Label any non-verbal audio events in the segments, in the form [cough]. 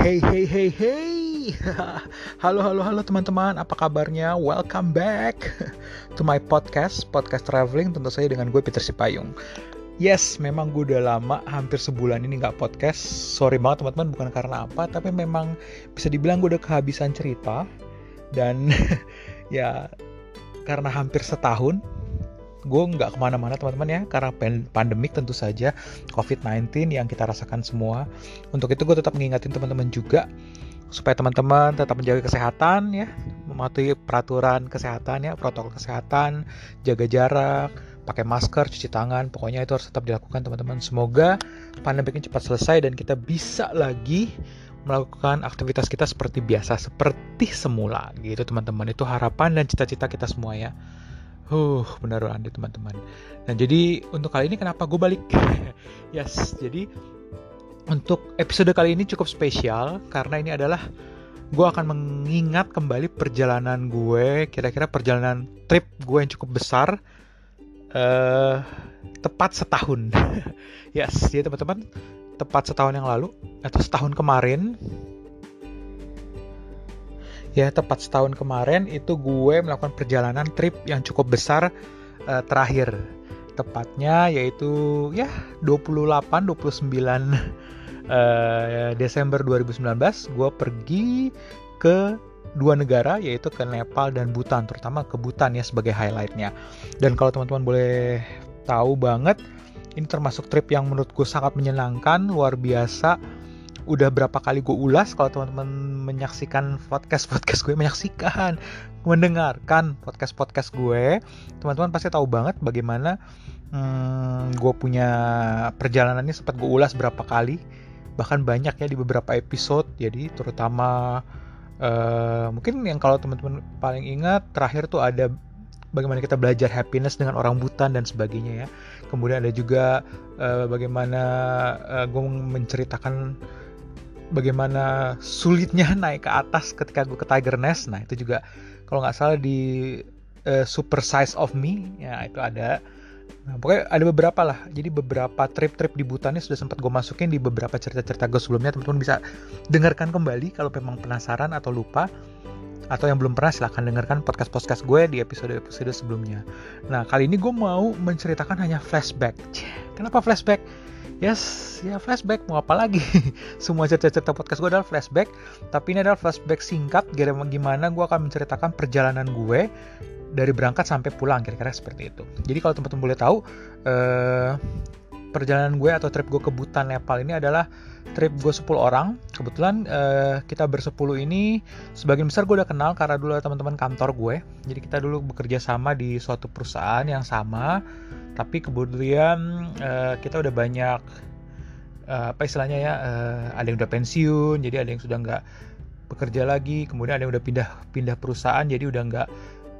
Hey hey hey hey. [laughs] Halo halo halo teman-teman. Apa kabarnya? Welcome back [laughs] To my podcast Podcast traveling. Tentu saja dengan gue Peter Sipayung. Yes, memang gue udah lama Hampir sebulan ini gak podcast. Sorry banget teman-teman. Bukan karena apa Tapi memang bisa dibilang gue udah kehabisan cerita. Dan [laughs] ya Karena hampir setahun gue nggak ke mana-mana teman-teman ya karena pandemik tentu saja COVID-19 yang kita rasakan semua. Untuk itu gue tetap mengingatin teman-teman juga supaya teman-teman tetap menjaga kesehatan ya, mematuhi peraturan kesehatan ya, protokol kesehatan, jaga jarak, pakai masker, cuci tangan, pokoknya itu harus tetap dilakukan teman-teman. Semoga pandemi ini cepat selesai dan kita bisa lagi melakukan aktivitas kita seperti biasa, seperti semula gitu teman-teman. Itu harapan dan cita-cita kita semua ya. Huh, benar banget teman-teman. Nah jadi untuk kali ini kenapa gue balik? [laughs] yes, jadi untuk episode kali ini cukup spesial karena ini adalah gue akan mengingat kembali perjalanan gue, kira-kira perjalanan trip gue yang cukup besar, uh, tepat setahun. [laughs] yes, jadi teman-teman, tepat setahun yang lalu atau setahun kemarin ya tepat setahun kemarin itu gue melakukan perjalanan trip yang cukup besar uh, terakhir. Tepatnya yaitu ya 28 29 uh, Desember 2019 gue pergi ke dua negara yaitu ke Nepal dan Bhutan terutama ke Bhutan ya sebagai highlightnya. Dan kalau teman-teman boleh tahu banget ini termasuk trip yang menurutku sangat menyenangkan luar biasa udah berapa kali gue ulas kalau teman-teman menyaksikan podcast podcast gue menyaksikan mendengarkan podcast podcast gue teman-teman pasti tahu banget bagaimana hmm, gue punya perjalanannya sempat gue ulas berapa kali bahkan banyak ya di beberapa episode. Jadi terutama uh, mungkin yang kalau teman-teman paling ingat terakhir tuh ada bagaimana kita belajar happiness dengan orang butan dan sebagainya ya. Kemudian ada juga uh, bagaimana uh, gue menceritakan bagaimana sulitnya [laughs] naik ke atas ketika gue ke Tiger Nest. Nah itu juga kalau nggak salah di uh, Super Size of Me ya itu ada. Nah, pokoknya ada beberapa lah. Jadi beberapa trip-trip di Bhutan ini sudah sempat gue masukin di beberapa cerita-cerita gue sebelumnya. Teman-teman bisa dengarkan kembali kalau memang penasaran atau lupa. Atau yang belum pernah silahkan dengarkan podcast-podcast gue di episode-episode sebelumnya. Nah kali ini gue mau menceritakan hanya flashback. Kenapa flashback? Yes ya flashback. Mau apa lagi? [laughs] Semua cerita-cerita podcast gue adalah flashback. Tapi ini adalah flashback singkat. Gimana gue akan menceritakan perjalanan gue dari berangkat sampai pulang. Kira-kira seperti itu. Jadi kalau teman-teman boleh tahu eh, perjalanan gue atau trip gue ke Bhutan Nepal ini adalah trip gue 10 orang. Kebetulan uh, kita bersepuluh ini sebagian besar gue udah kenal karena dulu teman-teman kantor gue. Jadi kita dulu bekerja sama di suatu perusahaan yang sama. Tapi kemudian uh, kita udah banyak uh, apa istilahnya ya uh, ada yang udah pensiun jadi ada yang sudah nggak bekerja lagi. Kemudian ada yang udah pindah pindah perusahaan jadi udah nggak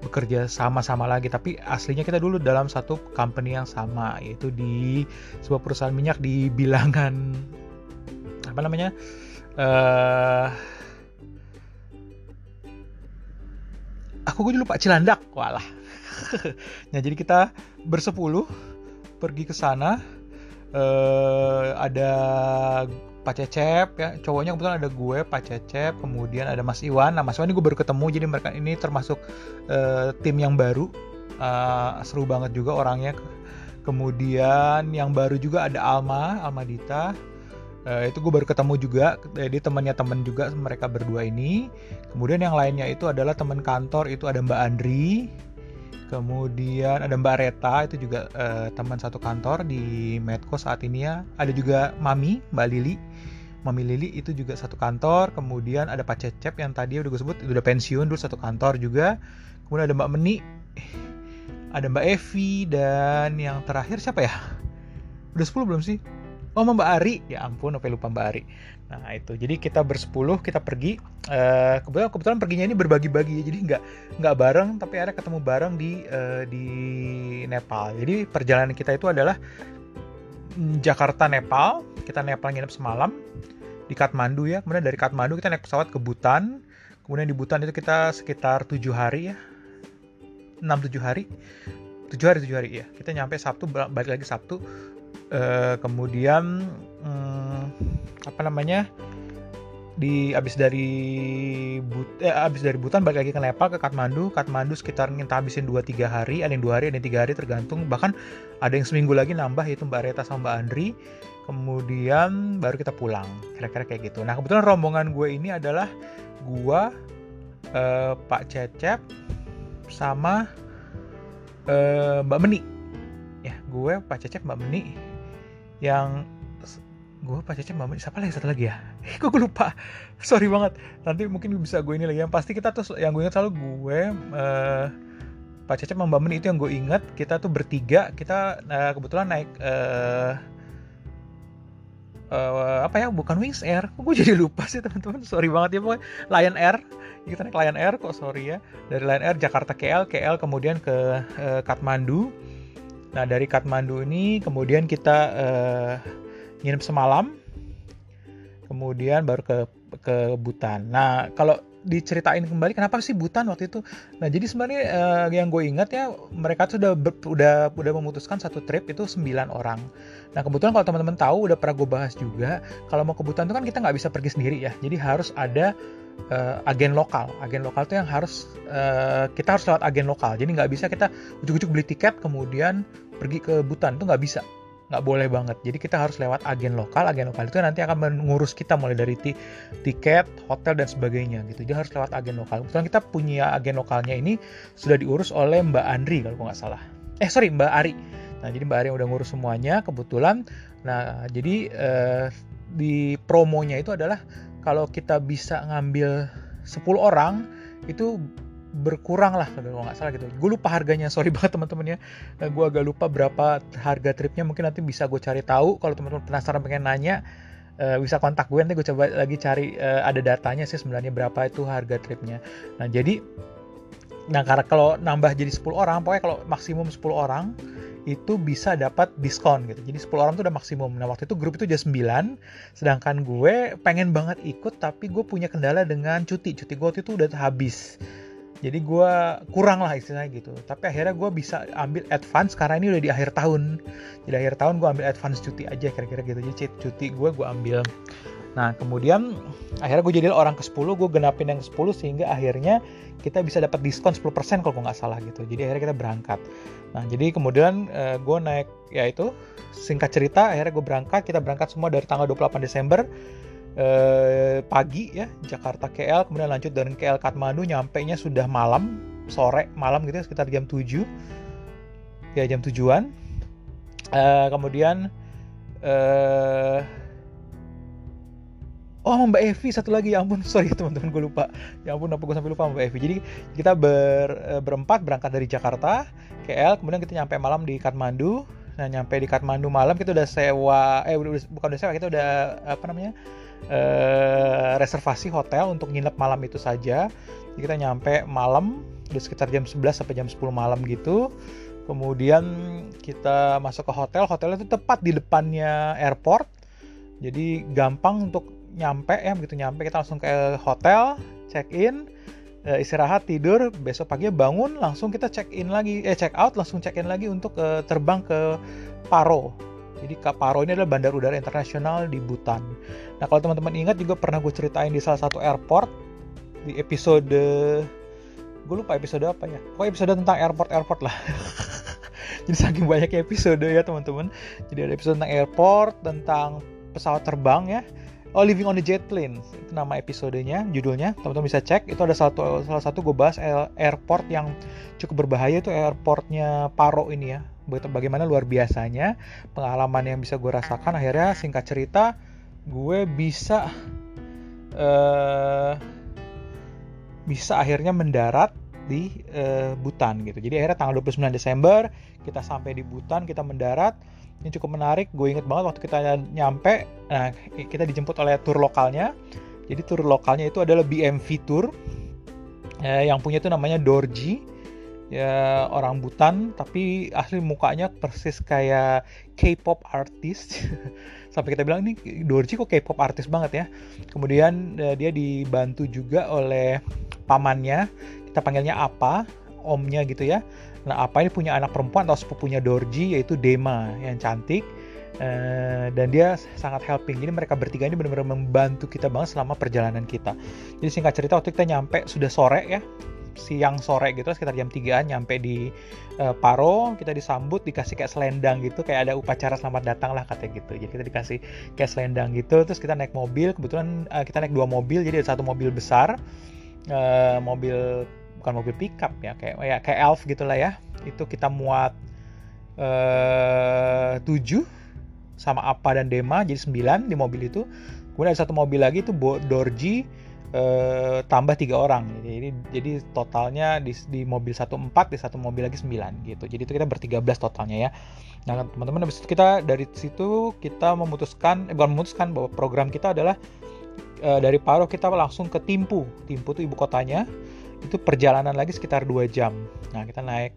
bekerja sama-sama lagi tapi aslinya kita dulu dalam satu company yang sama yaitu di sebuah perusahaan minyak di bilangan apa namanya uh, aku gue lupa Cilandak walah. [laughs] Nah jadi kita bersepuluh pergi ke sana uh, ada Pak Cecep ya. Cowoknya kebetulan ada gue Pak Cecep kemudian ada Mas Iwan. Nah Mas Iwan ini gue baru ketemu jadi mereka ini termasuk uh, tim yang baru. Uh, seru banget juga orangnya. Kemudian yang baru juga ada Alma Alma Dita uh, itu gue baru ketemu juga jadi temannya temen juga mereka berdua ini. Kemudian yang lainnya itu adalah teman kantor itu ada Mbak Andri. Kemudian ada Mbak Reta itu juga uh, teman satu kantor di Medco saat ini ya. Ada juga Mami, Mbak Lili. Mami Lili itu juga satu kantor. Kemudian ada Pak Cecep yang tadi udah gue sebut itu udah pensiun dulu satu kantor juga. Kemudian ada Mbak Meni. Ada Mbak Evi dan yang terakhir siapa ya? Udah 10 belum sih? Oh Mbak Ari, ya ampun, apa lupa Mbak Ari. Nah itu, jadi kita bersepuluh kita pergi. Uh, kebetulan, kebetulan perginya ini berbagi-bagi, jadi nggak nggak bareng, tapi akhirnya ketemu bareng di uh, di Nepal. Jadi perjalanan kita itu adalah Jakarta Nepal, kita Nepal nginep semalam di Kathmandu ya. Kemudian dari Kathmandu kita naik pesawat ke Bhutan. Kemudian di Bhutan itu kita sekitar tujuh hari ya, enam tujuh hari, tujuh hari tujuh hari ya. Kita nyampe Sabtu balik lagi Sabtu uh, kemudian um, apa namanya di abis dari but eh, abis dari Butan balik lagi ke Nepal ke Kathmandu. Kathmandu sekitar kita habisin 2-3 hari ada yang dua hari ada yang tiga hari tergantung. Bahkan ada yang seminggu lagi nambah yaitu Mbak Reta sama Mbak Andri. Kemudian baru kita pulang. Kira-kira kayak gitu. Nah kebetulan rombongan gue ini adalah gue eh, Pak Cecep sama eh, Mbak Meni. Ya gue Pak Cecep Mbak Meni. Yang gue Pak Cecep Mbak Meni. Siapa lagi? Satu lagi ya [laughs] kok gue lupa? Sorry banget. Nanti mungkin bisa gue ini lagi. Yang pasti kita tuh yang gue ingat selalu gue uh, Pak Cecep Meni itu yang gue ingat. Kita tuh bertiga kita uh, kebetulan naik uh, uh, apa ya bukan Wings Air. Kok gue jadi lupa sih teman-teman? Sorry banget ya pokoknya. Lion Air. Kita naik Lion Air kok sorry ya. Dari Lion Air Jakarta KL KL kemudian ke uh, Kathmandu. Nah dari Kathmandu ini kemudian kita uh, nginep semalam kemudian baru ke ke Butan. Nah, kalau diceritain kembali kenapa sih Butan waktu itu? Nah, jadi sebenarnya uh, yang gue ingat ya mereka tuh udah ber, udah udah memutuskan satu trip itu 9 orang. Nah, kebetulan kalau teman-teman tahu udah pernah gue bahas juga, kalau mau ke Butan itu kan kita nggak bisa pergi sendiri ya. Jadi harus ada uh, agen lokal. Agen lokal tuh yang harus uh, kita harus lewat agen lokal. Jadi nggak bisa kita ujuk-ujuk beli tiket kemudian pergi ke Butan itu nggak bisa nggak boleh banget. Jadi kita harus lewat agen lokal. Agen lokal itu nanti akan mengurus kita mulai dari tiket, hotel dan sebagainya gitu. Jadi harus lewat agen lokal. Kebetulan kita punya agen lokalnya ini sudah diurus oleh Mbak Andri kalau nggak salah. Eh sorry Mbak Ari. Nah jadi Mbak Ari udah ngurus semuanya kebetulan. Nah jadi eh, di promonya itu adalah kalau kita bisa ngambil 10 orang itu berkurang lah kalau nggak salah gitu. Gue lupa harganya [laughs] sorry banget teman-teman ya nah, gue agak lupa berapa harga tripnya. Mungkin nanti bisa gue cari tahu. Kalau teman-teman penasaran pengen nanya uh, bisa kontak gue nanti gue coba lagi cari uh, ada datanya sih sebenarnya berapa itu harga tripnya. Nah jadi nah karena kalau nambah jadi 10 orang pokoknya kalau maksimum 10 orang itu bisa dapat diskon gitu. Jadi 10 orang tuh udah maksimum. Nah, waktu itu grup itu udah 9, sedangkan gue pengen banget ikut tapi gue punya kendala dengan cuti. Cuti gue waktu itu udah habis jadi gue kurang lah istilahnya gitu. Tapi akhirnya gue bisa ambil advance karena ini udah di akhir tahun. Di akhir tahun gue ambil advance cuti aja kira-kira gitu. Jadi cuti gue gue ambil. Nah kemudian akhirnya gue jadi orang ke 10 gue genapin yang ke 10 sehingga akhirnya kita bisa dapat diskon 10% kalau gue nggak salah gitu. Jadi akhirnya kita berangkat. Nah jadi kemudian uh, eh, gue naik ya itu singkat cerita akhirnya gue berangkat. Kita berangkat semua dari tanggal 28 Desember eh, pagi ya Jakarta KL kemudian lanjut dari KL Kathmandu nyampe nya sudah malam sore malam gitu ya, sekitar jam 7 ya jam tujuan. Eh, kemudian eh, Oh Mbak Evi satu lagi ya ampun [laughs] sorry teman-teman gue lupa. Ya ampun apa gue sampai lupa Mbak Evi. Jadi kita ber, eh, berempat berangkat dari Jakarta KL kemudian kita nyampe malam di Kathmandu nah nyampe di Kathmandu malam kita udah sewa eh bukan udah sewa kita udah apa namanya eh, reservasi hotel untuk nginep malam itu saja. Jadi kita nyampe malam di sekitar jam 11 sampai jam 10 malam gitu. Kemudian kita masuk ke hotel. Hotelnya itu tepat di depannya airport. Jadi gampang untuk nyampe ya begitu nyampe kita langsung ke hotel, check in, eh, istirahat tidur, besok pagi bangun langsung kita check in lagi eh check out langsung check in lagi untuk uh, terbang ke Paro jadi Paro ini adalah bandar udara internasional di Butan. Nah kalau teman-teman ingat juga pernah gue ceritain di salah satu airport di episode gue lupa episode apa ya. Pokoknya episode tentang airport-airport lah. [laughs] Jadi saking banyaknya episode ya teman-teman. Jadi ada episode tentang airport, tentang pesawat terbang ya. Oh Living on the Jet Plane itu nama episodenya, judulnya teman-teman bisa cek. Itu ada satu salah satu gue bahas airport yang cukup berbahaya itu airportnya Paro ini ya bagaimana luar biasanya pengalaman yang bisa gue rasakan akhirnya singkat cerita gue bisa uh, bisa akhirnya mendarat di uh, Butan gitu. Jadi akhirnya tanggal 29 Desember kita sampai di Butan, kita mendarat. Ini cukup menarik. Gue inget banget waktu kita nyampe, nah kita dijemput oleh tour lokalnya. Jadi tour lokalnya itu adalah BMV Tour. Eh, yang punya itu namanya Dorji ya orang Butan tapi asli mukanya persis kayak K-pop artis [laughs] sampai kita bilang ini Dorji kok K-pop artis banget ya? Kemudian uh, dia dibantu juga oleh pamannya. Kita panggilnya apa omnya gitu ya. Nah apa ini punya anak perempuan atau sepupunya Dorji yaitu Dema yang cantik. Uh, dan dia sangat helping. Jadi mereka bertiga ini benar-benar membantu kita banget selama perjalanan kita. Jadi singkat cerita waktu kita nyampe sudah sore ya, siang sore gitu sekitar jam 3 nyampe di uh, Paro kita disambut dikasih kayak selendang gitu kayak ada upacara selamat datang lah katanya gitu. Jadi kita dikasih kayak selendang gitu terus kita naik mobil kebetulan uh, kita naik dua mobil jadi ada satu mobil besar uh, mobil bukan mobil pickup ya kayak ya kayak elf gitulah ya. Itu kita muat uh, 7 sama apa dan Dema jadi 9 di mobil itu. Kemudian ada satu mobil lagi itu Dorji eh, tambah tiga orang. Jadi jadi totalnya di, di mobil satu empat di satu mobil lagi sembilan gitu. Jadi itu kita bertiga belas totalnya ya. Nah teman-teman habis itu kita dari situ kita memutuskan eh, bukan memutuskan bahwa program kita adalah eh, dari Paro kita langsung ke Timpu. Timpu itu ibu kotanya. Itu perjalanan lagi sekitar dua jam. Nah kita naik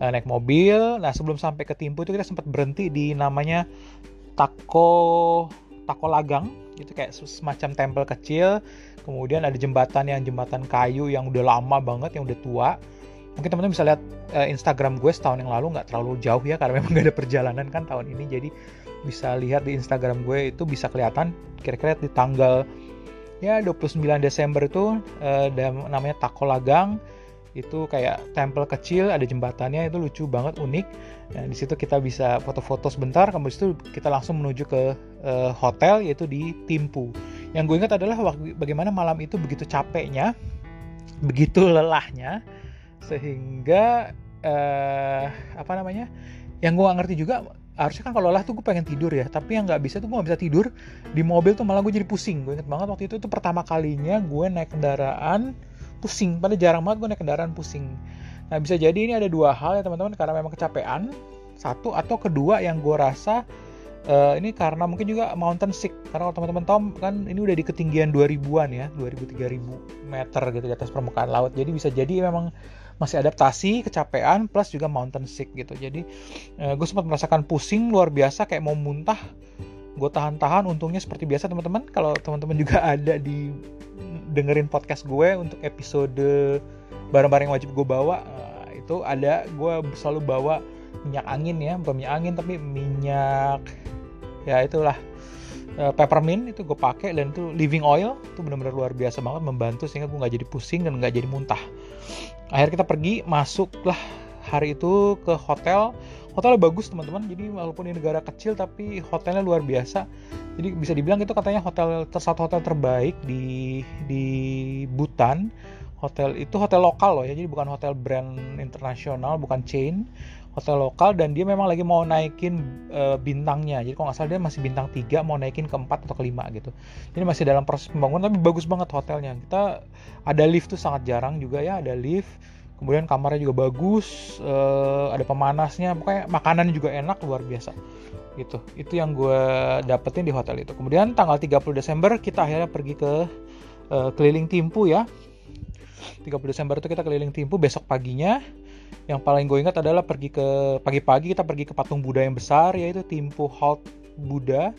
eh, naik mobil. Nah sebelum sampai ke Timpu itu kita sempat berhenti di namanya Tako Tako Lagang. Itu kayak semacam tempel kecil kemudian ada jembatan yang jembatan kayu yang udah lama banget yang udah tua. Mungkin teman-teman bisa lihat uh, Instagram gue setahun yang lalu nggak terlalu jauh ya karena [laughs] memang gak ada perjalanan kan tahun ini. Jadi bisa lihat di Instagram gue itu bisa kelihatan kira-kira di tanggal ya 29 Desember itu uh, namanya Takolagang. Itu kayak tempel kecil ada jembatannya itu lucu banget unik. Nah di situ kita bisa foto-foto sebentar kemudian itu kita langsung menuju ke uh, hotel yaitu di Timpu yang gue ingat adalah bagaimana malam itu begitu capeknya begitu lelahnya sehingga uh, apa namanya yang gue gak ngerti juga harusnya kan kalau lelah tuh gue pengen tidur ya tapi yang nggak bisa tuh gue gak bisa tidur di mobil tuh malah gue jadi pusing. Gue inget banget waktu itu tuh pertama kalinya gue naik kendaraan pusing pada jarang banget gue naik kendaraan pusing. Nah bisa jadi ini ada dua hal ya teman-teman karena memang kecapean satu atau kedua yang gue rasa uh, ini karena mungkin juga mountain sick. Karena kalau teman-teman tahu kan ini udah di ketinggian 2000-an ya 2000 3000 meter gitu di atas permukaan laut. Jadi bisa jadi memang masih adaptasi kecapean plus juga mountain sick gitu. Jadi uh, gue sempat merasakan pusing luar biasa kayak mau muntah gue tahan-tahan untungnya seperti biasa teman-teman. Kalau teman-teman juga [laughs] ada di dengerin podcast gue untuk episode barang-barang yang wajib gue bawa uh, itu ada gue selalu bawa minyak angin ya bukan minyak angin tapi minyak ya itulah uh, peppermint itu gue pakai dan itu living oil itu benar-benar luar biasa banget membantu sehingga gue nggak jadi pusing dan nggak jadi muntah. Akhirnya kita pergi masuklah hari itu ke hotel. Hotelnya bagus teman-teman. Jadi walaupun ini negara kecil tapi hotelnya luar biasa. Jadi bisa dibilang itu katanya hotel satu hotel terbaik di di Butan hotel itu hotel lokal loh ya jadi bukan hotel brand internasional bukan chain hotel lokal dan dia memang lagi mau naikin uh, bintangnya. Jadi kalau nggak salah dia masih bintang 3 mau naikin ke 4 atau ke 5 gitu. Jadi masih dalam proses pembangunan tapi bagus banget hotelnya. Kita ada lift tuh sangat jarang juga ya ada lift. Kemudian kamarnya juga bagus uh, ada pemanasnya. Pokoknya makanan juga enak luar biasa. Gitu. Itu yang gue dapetin di hotel itu. Kemudian tanggal 30 Desember kita akhirnya pergi ke uh, keliling Timpu ya. 30 Desember itu kita keliling Timpu besok paginya yang paling gue ingat adalah pergi ke pagi-pagi kita pergi ke patung Buddha yang besar yaitu Timpu Halt Buddha.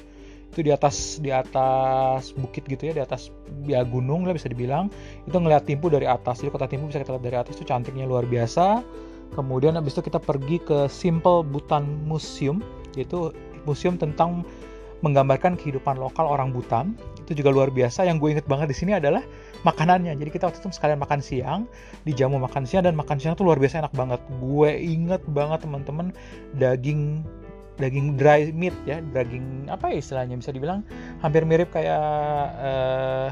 Itu di atas di atas bukit gitu ya di atas ya gunung lah bisa dibilang. Itu ngeliat Timpu dari atas jadi kota Timpu bisa kita lihat dari atas itu cantiknya luar biasa. Kemudian habis itu kita pergi ke Simple Bhutan Museum yaitu museum tentang menggambarkan kehidupan lokal orang Butan itu juga luar biasa. Yang gue inget banget di sini adalah makanannya. Jadi kita waktu itu sekalian makan siang di jamu makan siang dan makan siang tuh luar biasa enak banget. Gue inget banget teman-teman daging daging dry meat ya. Daging apa ya istilahnya bisa dibilang hampir mirip kayak uh,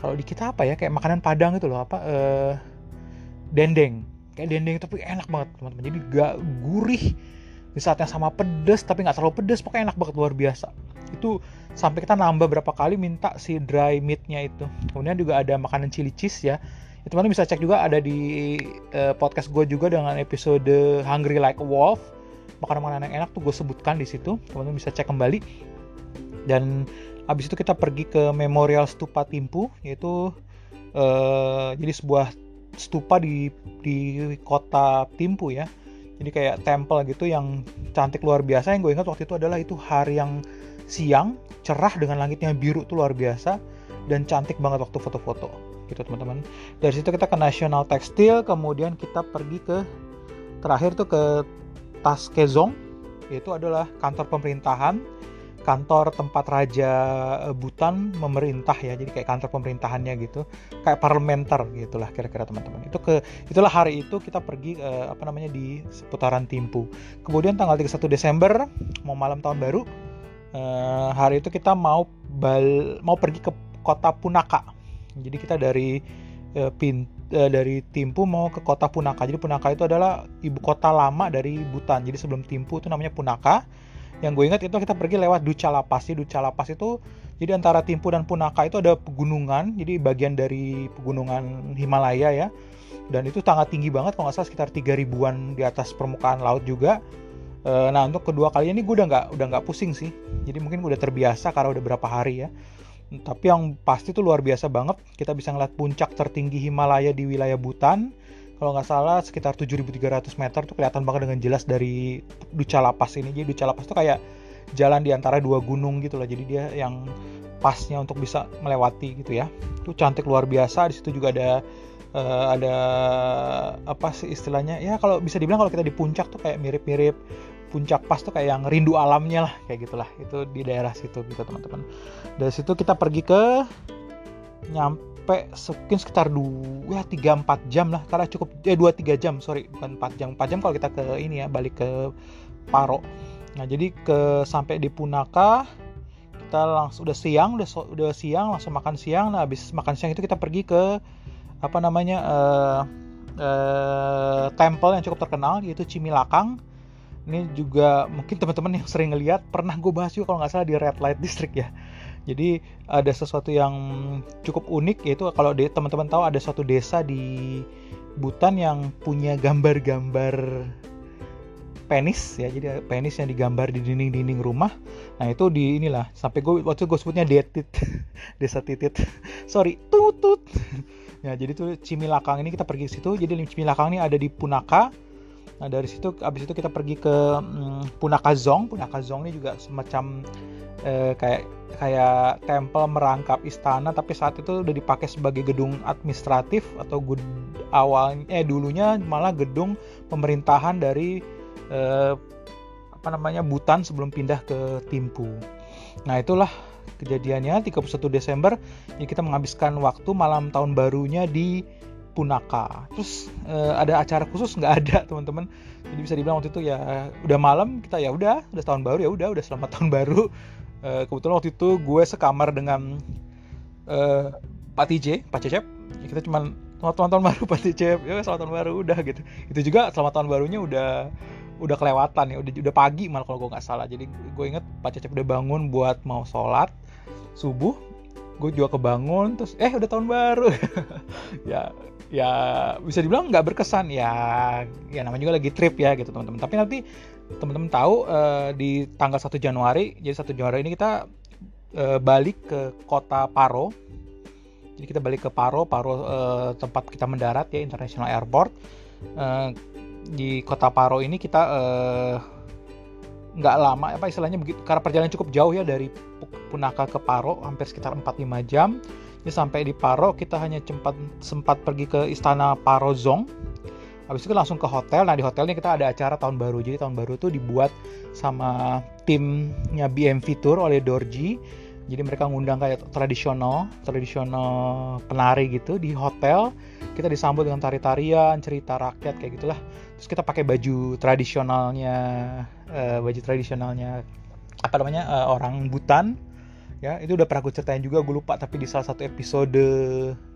kalau di kita apa ya kayak makanan padang itu loh. Apa uh, dendeng. Kayak dendeng tapi enak banget teman-teman. Jadi gak gurih. Di saat yang sama pedes tapi nggak terlalu pedes. Pokoknya enak banget luar biasa itu sampai kita nambah berapa kali minta si dry meatnya itu. Kemudian juga ada makanan chili cheese ya. Itu teman bisa cek juga ada di uh, podcast gue juga dengan episode Hungry Like a Wolf. Makanan-makanan yang enak tuh gue sebutkan di situ. Teman-teman bisa cek kembali. Dan habis itu kita pergi ke Memorial Stupa Timpu yaitu uh, jadi sebuah stupa di di kota Timpu ya. Jadi kayak temple gitu yang cantik luar biasa. Yang gue ingat waktu itu adalah itu hari yang siang cerah dengan langitnya biru tuh luar biasa dan cantik banget waktu foto-foto. Gitu teman-teman. Dari situ kita ke National Textile kemudian kita pergi ke terakhir tuh ke Tas Kezong yaitu adalah kantor pemerintahan kantor tempat raja eh, Butan memerintah ya jadi kayak kantor pemerintahannya gitu. Kayak parlementer gitulah kira-kira teman-teman. Itu ke itulah hari itu kita pergi uh, apa namanya di seputaran Timpu. Kemudian tanggal 31 Desember mau malam tahun baru uh, hari itu kita mau bal mau pergi ke kota Punaka jadi kita dari uh, pin uh, dari Timpu mau ke kota Punaka jadi Punaka itu adalah ibu kota lama dari Butan jadi sebelum Timpu itu namanya Punaka yang gue ingat itu kita pergi lewat Duca Lapas. Jadi Duca Lapas itu jadi antara Timpu dan Punaka itu ada pegunungan, jadi bagian dari pegunungan Himalaya ya. Dan itu sangat tinggi banget kalau nggak salah sekitar 3 ribuan di atas permukaan laut juga. Eh, nah untuk kedua kalinya ini gue udah nggak udah nggak pusing sih. Jadi mungkin udah terbiasa karena udah berapa hari ya. Tapi yang pasti tuh luar biasa banget. Kita bisa ngeliat puncak tertinggi Himalaya di wilayah Butan kalau nggak salah sekitar 7.300 meter tuh kelihatan banget dengan jelas dari Duca Lapas ini. Jadi Duca Lapas tuh kayak jalan di antara dua gunung gitu lah. Jadi dia yang pasnya untuk bisa melewati gitu ya. Itu cantik luar biasa. Di situ juga ada uh, ada apa sih istilahnya? Ya kalau bisa dibilang kalau kita di puncak tuh kayak mirip-mirip puncak pas tuh kayak yang rindu alamnya lah kayak gitulah. Itu di daerah situ gitu teman-teman. Dari situ kita pergi ke nyampe mungkin sekitar dua tiga empat jam lah. Karena cukup eh dua tiga jam sorry. Bukan empat jam empat jam kalau kita ke ini ya balik ke Paro. Nah jadi ke sampai di Punaka kita langsung udah siang udah udah siang langsung makan siang. Nah habis makan siang itu kita pergi ke apa namanya uh, uh, temple yang cukup terkenal yaitu Cimilakang ini juga mungkin teman-teman yang sering ngeliat pernah gue bahas juga kalau nggak salah di Red Light District ya. Jadi ada sesuatu yang cukup unik yaitu kalau teman-teman tahu ada suatu desa di Butan yang punya gambar-gambar penis ya. Jadi penis yang digambar di dinding-dinding rumah. Nah itu di inilah sampai gue waktu gue sebutnya detit [laughs] desa titit. Sorry tutut. [laughs] Ya jadi tuh Cimilakang ini kita pergi ke situ. Jadi Cimilakang ini ada di Punaka nah dari situ abis itu kita pergi ke hmm, Punaka Zong Punaka Zong ini juga semacam eh, kayak kayak tempel merangkap istana tapi saat itu udah dipakai sebagai gedung administratif atau gud, awalnya eh dulunya malah gedung pemerintahan dari eh, apa namanya Butan sebelum pindah ke Timpu. Nah, itulah kejadiannya 31 Desember ya kita menghabiskan waktu malam tahun barunya di Punaka. Terus eh, ada acara khusus nggak ada teman-teman. Jadi bisa dibilang waktu itu ya udah malam kita ya udah udah tahun baru ya udah udah selamat tahun baru uh, kebetulan waktu itu gue sekamar dengan uh, Pak TJ, Pak Cecep. Ya, kita cuma selamat tahun baru Pak Cecep, ya selamat tahun baru udah gitu. Itu juga selamat tahun barunya udah udah kelewatan ya, udah udah pagi malah kalau gue nggak salah. Jadi gue inget Pak Cecep udah bangun buat mau sholat subuh. Gue juga kebangun terus eh udah tahun baru. [laughs] ya ya bisa dibilang nggak berkesan. Ya ya namanya juga lagi trip ya gitu teman-teman. Tapi nanti teman-teman tahu uh, di tanggal 1 Januari jadi 1 Januari ini kita uh, balik ke kota Paro. Jadi kita balik ke Paro Paro uh, tempat kita mendarat ya International Airport. Uh, di kota Paro ini kita nggak lama apa istilahnya begitu karena perjalanan cukup jauh ya dari Punaka ke Paro hampir sekitar 4-5 jam jadi sampai di Paro kita hanya sempat sempat pergi ke istana Paro Zong Habis itu langsung ke hotel. Nah di hotelnya kita ada acara tahun baru. Jadi tahun baru itu dibuat sama timnya BMV Tour oleh Dorji. Jadi mereka ngundang kayak tradisional, tradisional penari gitu di hotel. Kita disambut dengan tari-tarian, cerita rakyat kayak gitulah. Terus kita pakai baju tradisionalnya, uh, baju tradisionalnya apa namanya uh, orang Butan ya itu udah pernah gue ceritain juga gue lupa tapi di salah satu episode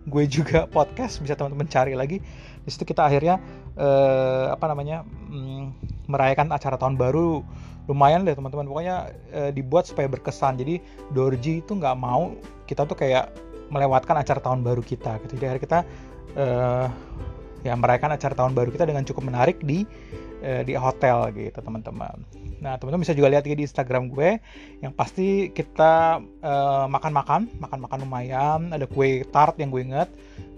gue juga [laughs] podcast bisa teman-teman cari lagi. Di situ kita akhirnya eh, apa namanya mm, merayakan acara tahun baru. Lumayan deh teman-teman. Pokoknya eh, dibuat supaya berkesan. Jadi Dorji itu nggak mau kita tuh kayak melewatkan acara tahun baru kita gitu. Jadi akhirnya kita eh, ya merayakan acara tahun baru kita dengan cukup menarik di eh, di hotel gitu teman-teman. Nah teman-teman bisa juga lihat di Instagram gue yang pasti kita eh, makan-makan, makan-makan lumayan. Ada kue tart yang gue inget,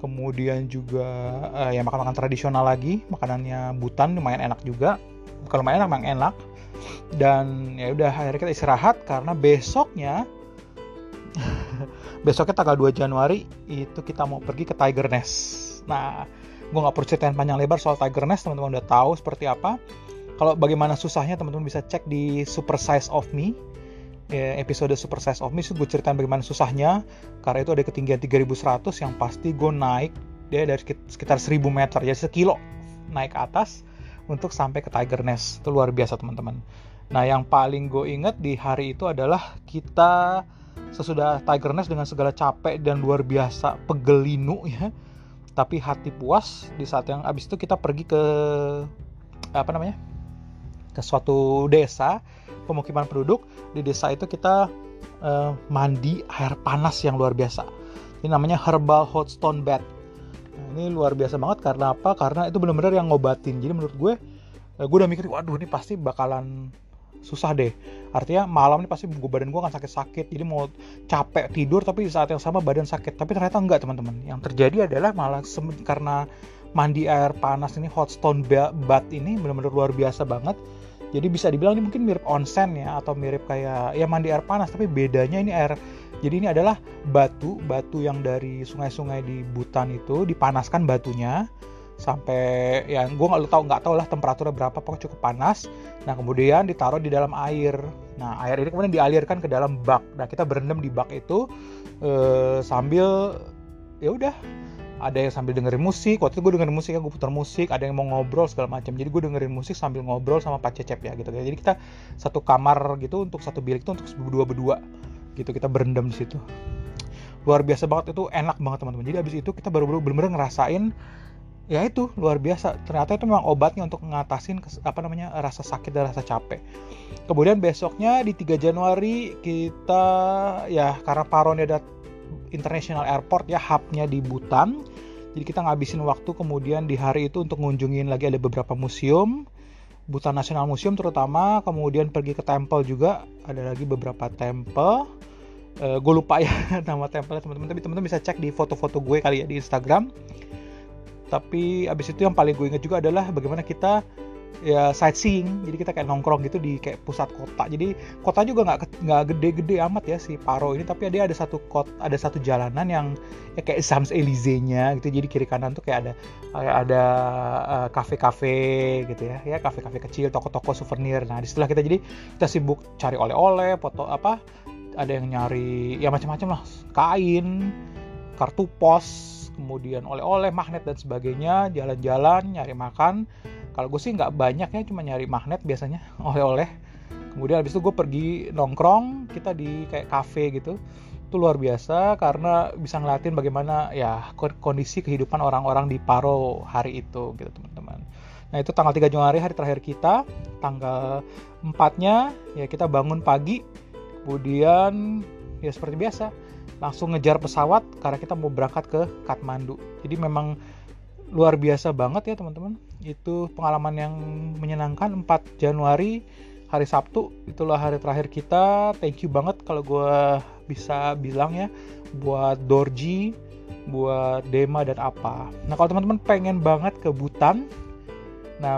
kemudian juga uh, ya makan-makan tradisional lagi, makanannya Butan lumayan enak juga. Kalau lumayan emang enak. Dan ya udah akhirnya kita istirahat karena besoknya [laughs] besoknya tanggal 2 Januari itu kita mau pergi ke Tiger Nest. Nah, gue nggak perlu ceritain panjang lebar soal Tiger Nest teman-teman udah tahu seperti apa. Kalau bagaimana susahnya teman-teman bisa cek di Super Size of Me. Ya, episode Super Size of Me gue ceritain bagaimana susahnya. Karena itu ada ketinggian 3100 yang pasti gue naik dia dari sekitar 1000 meter jadi sekilo naik ke atas untuk sampai ke Tiger Nest. Itu luar biasa teman-teman. Nah yang paling gue inget di hari itu adalah kita sesudah Tiger Nest dengan segala capek dan luar biasa pegelinu ya tapi hati puas di saat yang abis itu kita pergi ke apa namanya ke suatu desa pemukiman penduduk. Di desa itu kita uh, mandi air panas yang luar biasa. Ini namanya herbal hot stone bath. Nah, ini luar biasa banget karena apa? Karena itu benar-benar yang ngobatin. Jadi menurut gue uh, gue udah mikir waduh ini pasti bakalan susah deh. Artinya malam ini pasti badan gue akan sakit-sakit. Jadi mau capek tidur tapi saat yang sama badan sakit. Tapi ternyata enggak teman-teman. Yang terjadi adalah malah karena mandi air panas ini hot stone bath ini benar-benar luar biasa banget. Jadi bisa dibilang ini mungkin mirip onsen ya atau mirip kayak ya mandi air panas tapi bedanya ini air. Jadi ini adalah batu batu yang dari sungai-sungai di Butan itu dipanaskan batunya sampai ya gue nggak tahu nggak tahu lah temperaturnya berapa pokoknya cukup panas. Nah kemudian ditaruh di dalam air. Nah air ini kemudian dialirkan ke dalam bak. Nah kita berendam di bak itu eh, sambil ya udah ada yang sambil dengerin musik. Waktu itu gue dengerin musik ya gue putar musik ada yang mau ngobrol segala macam. Jadi gue dengerin musik sambil ngobrol sama Pak Cecep ya gitu. Jadi kita satu kamar gitu untuk satu bilik itu untuk berdua berdua gitu. Kita berendam di situ. Luar biasa banget itu enak banget teman-teman. Jadi abis itu kita baru bener-bener ngerasain ya itu luar biasa. Ternyata itu memang obatnya untuk ngatasin apa namanya rasa sakit dan rasa capek. Kemudian besoknya di 3 Januari kita ya karena Paroni ada International Airport ya hubnya di Butan jadi kita ngabisin waktu kemudian di hari itu untuk ngunjungin lagi ada beberapa museum. Butan National Museum terutama kemudian pergi ke temple juga. Ada lagi beberapa temple. Uh, gue lupa ya [laughs] nama temple teman-teman. Tapi teman-teman bisa cek di foto-foto gue kali ya di Instagram tapi abis itu yang paling gue inget juga adalah bagaimana kita ya sightseeing. Jadi kita kayak nongkrong gitu di kayak pusat kota. Jadi kota juga nggak nggak gede-gede amat ya si Paro ini. Tapi dia ada satu kot ada satu jalanan yang ya kayak Champs Elysees-nya gitu. Jadi kiri kanan tuh kayak ada ada uh, kafe-kafe gitu ya. Ya kafe-kafe kecil toko-toko souvenir. Nah di situlah kita jadi kita sibuk cari oleh-oleh foto apa ada yang nyari ya macam-macam lah. Kain kartu pos kemudian oleh-oleh magnet dan sebagainya jalan-jalan nyari makan. Kalau gue sih nggak banyak ya cuma nyari magnet biasanya [laughs] oleh-oleh. Kemudian habis itu gue pergi nongkrong kita di kayak cafe gitu. Itu luar biasa karena bisa ngeliatin bagaimana ya kondisi kehidupan orang-orang di Paro hari itu gitu teman-teman. Nah itu tanggal 3 Januari hari terakhir kita tanggal 4 nya ya kita bangun pagi. Kemudian ya seperti biasa langsung ngejar pesawat karena kita mau berangkat ke Kathmandu jadi memang luar biasa banget ya teman-teman. Itu pengalaman yang menyenangkan. 4 Januari hari Sabtu itulah hari terakhir kita. Thank you banget kalau gue bisa bilang ya buat Dorji buat Dema dan apa. Nah kalau teman-teman pengen banget ke Butan nah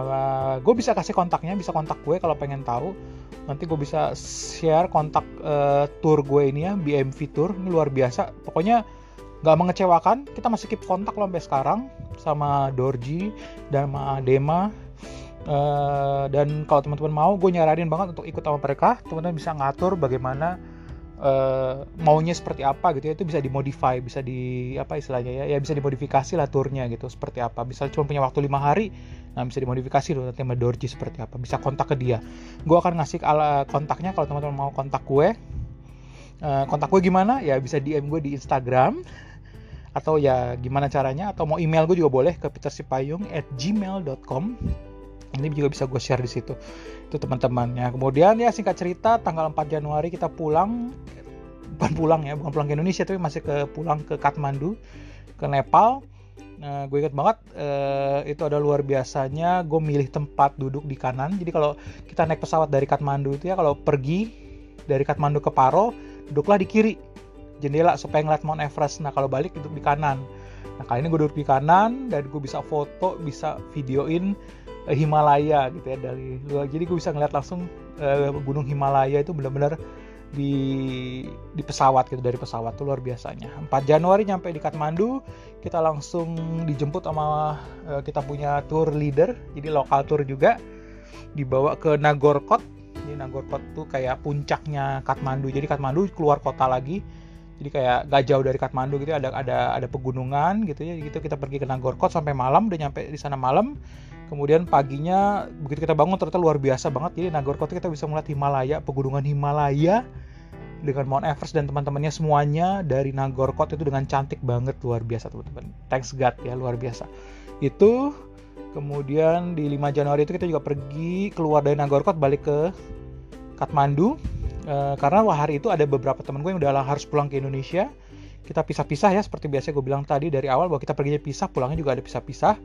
gue bisa kasih kontaknya bisa kontak gue kalau pengen tahu. Nanti gue bisa share kontak uh, tour gue ini ya BMV Tour. Ini luar biasa. Pokoknya nggak mengecewakan. Kita masih keep kontak loh sampai sekarang sama Dorji dan sama Dema. Uh, dan kalau teman-teman mau gue nyaranin banget untuk ikut sama mereka. Teman-teman bisa ngatur bagaimana uh, maunya seperti apa gitu ya. Itu bisa dimodify bisa di apa istilahnya ya ya bisa dimodifikasi lah turnya gitu seperti apa. Bisa cuma punya waktu lima hari nah bisa dimodifikasi loh nanti sama Dorji seperti apa. Bisa kontak ke dia. Gue akan ngasih ala kontaknya kalau teman-teman mau kontak gue. Uh, kontak gue gimana? Ya bisa DM gue di Instagram. Atau ya gimana caranya? Atau mau email gue juga boleh ke petersipayung at gmail.com ini juga bisa gue share di situ. Itu teman-teman ya kemudian ya singkat cerita tanggal 4 Januari kita pulang. Bukan pulang ya bukan pulang ke Indonesia tapi masih ke pulang ke Kathmandu ke Nepal Nah, gue inget banget uh, itu ada luar biasanya gue milih tempat duduk di kanan. Jadi kalau kita naik pesawat dari Kathmandu itu ya kalau pergi dari Kathmandu ke Paro, duduklah di kiri. Jendela supaya ngeliat Mount Everest. Nah kalau balik duduk di kanan. Nah kali ini gue duduk di kanan dan gue bisa foto bisa videoin uh, Himalaya gitu ya dari luar. Jadi gue bisa ngeliat langsung uh, gunung Himalaya itu benar-benar di di pesawat gitu dari pesawat tuh luar biasanya. 4 Januari nyampe di Kathmandu kita langsung dijemput sama uh, kita punya tour leader jadi lokal tour juga dibawa ke Nagorkot. Jadi Nagorkot tuh kayak puncaknya Kathmandu. Jadi Kathmandu keluar kota lagi jadi kayak gak jauh dari Kathmandu gitu ada ada ada pegunungan gitu ya. Gitu kita pergi ke Nagorkot sampai malam udah nyampe di sana malam. Kemudian paginya begitu kita bangun ternyata luar biasa banget. Jadi Nagorkot kita bisa melihat Himalaya pegunungan Himalaya dengan Mount Everest dan teman-temannya semuanya dari Nagorkot itu dengan cantik banget luar biasa teman-teman. Thanks God ya luar biasa. Itu kemudian di 5 Januari itu kita juga pergi keluar dari Nagorkot balik ke Kathmandu e, karena wah hari itu ada beberapa teman gue yang udah harus pulang ke Indonesia. Kita pisah-pisah ya seperti biasa gue bilang tadi dari awal bahwa kita perginya pisah pulangnya juga ada pisah-pisah.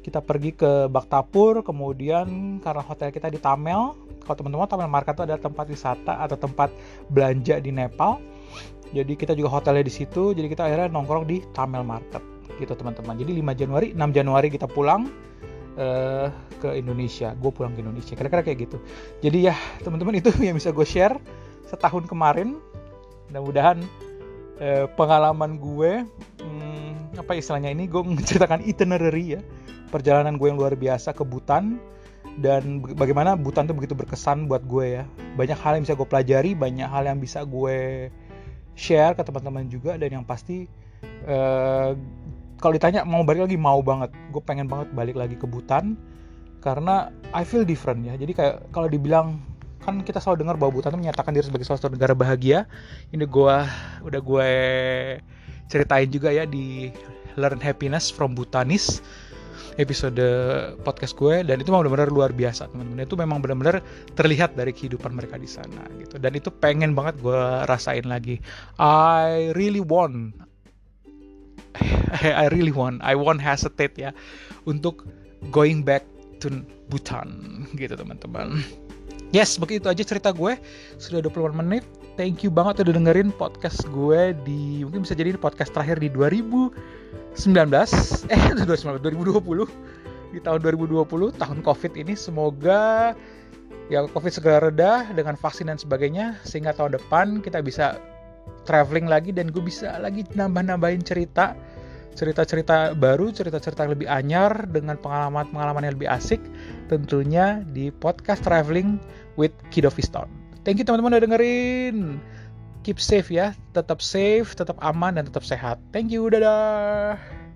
Kita pergi ke Baktapur kemudian karena hotel kita di Tamel kalau teman-teman Tamel Market itu adalah tempat wisata atau tempat belanja di Nepal. Jadi kita juga hotelnya di situ jadi kita akhirnya nongkrong di Tamel Market gitu teman-teman. Jadi 5 Januari 6 Januari kita pulang uh, ke Indonesia. Gue pulang ke Indonesia. Kira-kira kayak gitu. Jadi ya teman-teman itu [laughs] yang bisa gue share setahun kemarin. Mudah-mudahan uh, pengalaman gue hmm, apa istilahnya ini gue [laughs] menceritakan itinerary ya. Perjalanan gue yang luar biasa ke Butan. Dan bagaimana Butan itu begitu berkesan buat gue ya. Banyak hal yang bisa gue pelajari banyak hal yang bisa gue share ke teman-teman juga. Dan yang pasti uh, kalau ditanya mau balik lagi mau banget. Gue pengen banget balik lagi ke Butan karena I feel different ya. Jadi kayak kalau dibilang kan kita selalu dengar bahwa Butan itu menyatakan diri sebagai salah satu negara bahagia. Ini gue udah gue ceritain juga ya di Learn Happiness from Butanis episode podcast gue. Dan itu memang benar-benar luar biasa teman-teman. Itu memang benar-benar terlihat dari kehidupan mereka di sana gitu. Dan itu pengen banget gue rasain lagi. I really want [laughs] I really want I won't hesitate ya untuk going back to Bhutan gitu teman-teman Yes, begitu aja cerita gue. Sudah 20 menit. Thank you banget udah dengerin podcast gue di mungkin bisa jadi podcast terakhir di 2019 eh [laughs] 2019 2020 di tahun 2020 tahun Covid ini semoga ya Covid segera reda dengan vaksin dan sebagainya sehingga tahun depan kita bisa traveling lagi dan gue bisa lagi nambah-nambahin cerita cerita-cerita baru, cerita-cerita yang lebih anyar dengan pengalaman-pengalaman yang lebih asik tentunya di podcast Traveling with Kido Fiston. Thank you teman-teman udah dengerin. Keep safe ya, tetap safe, tetap aman dan tetap sehat. Thank you, dadah.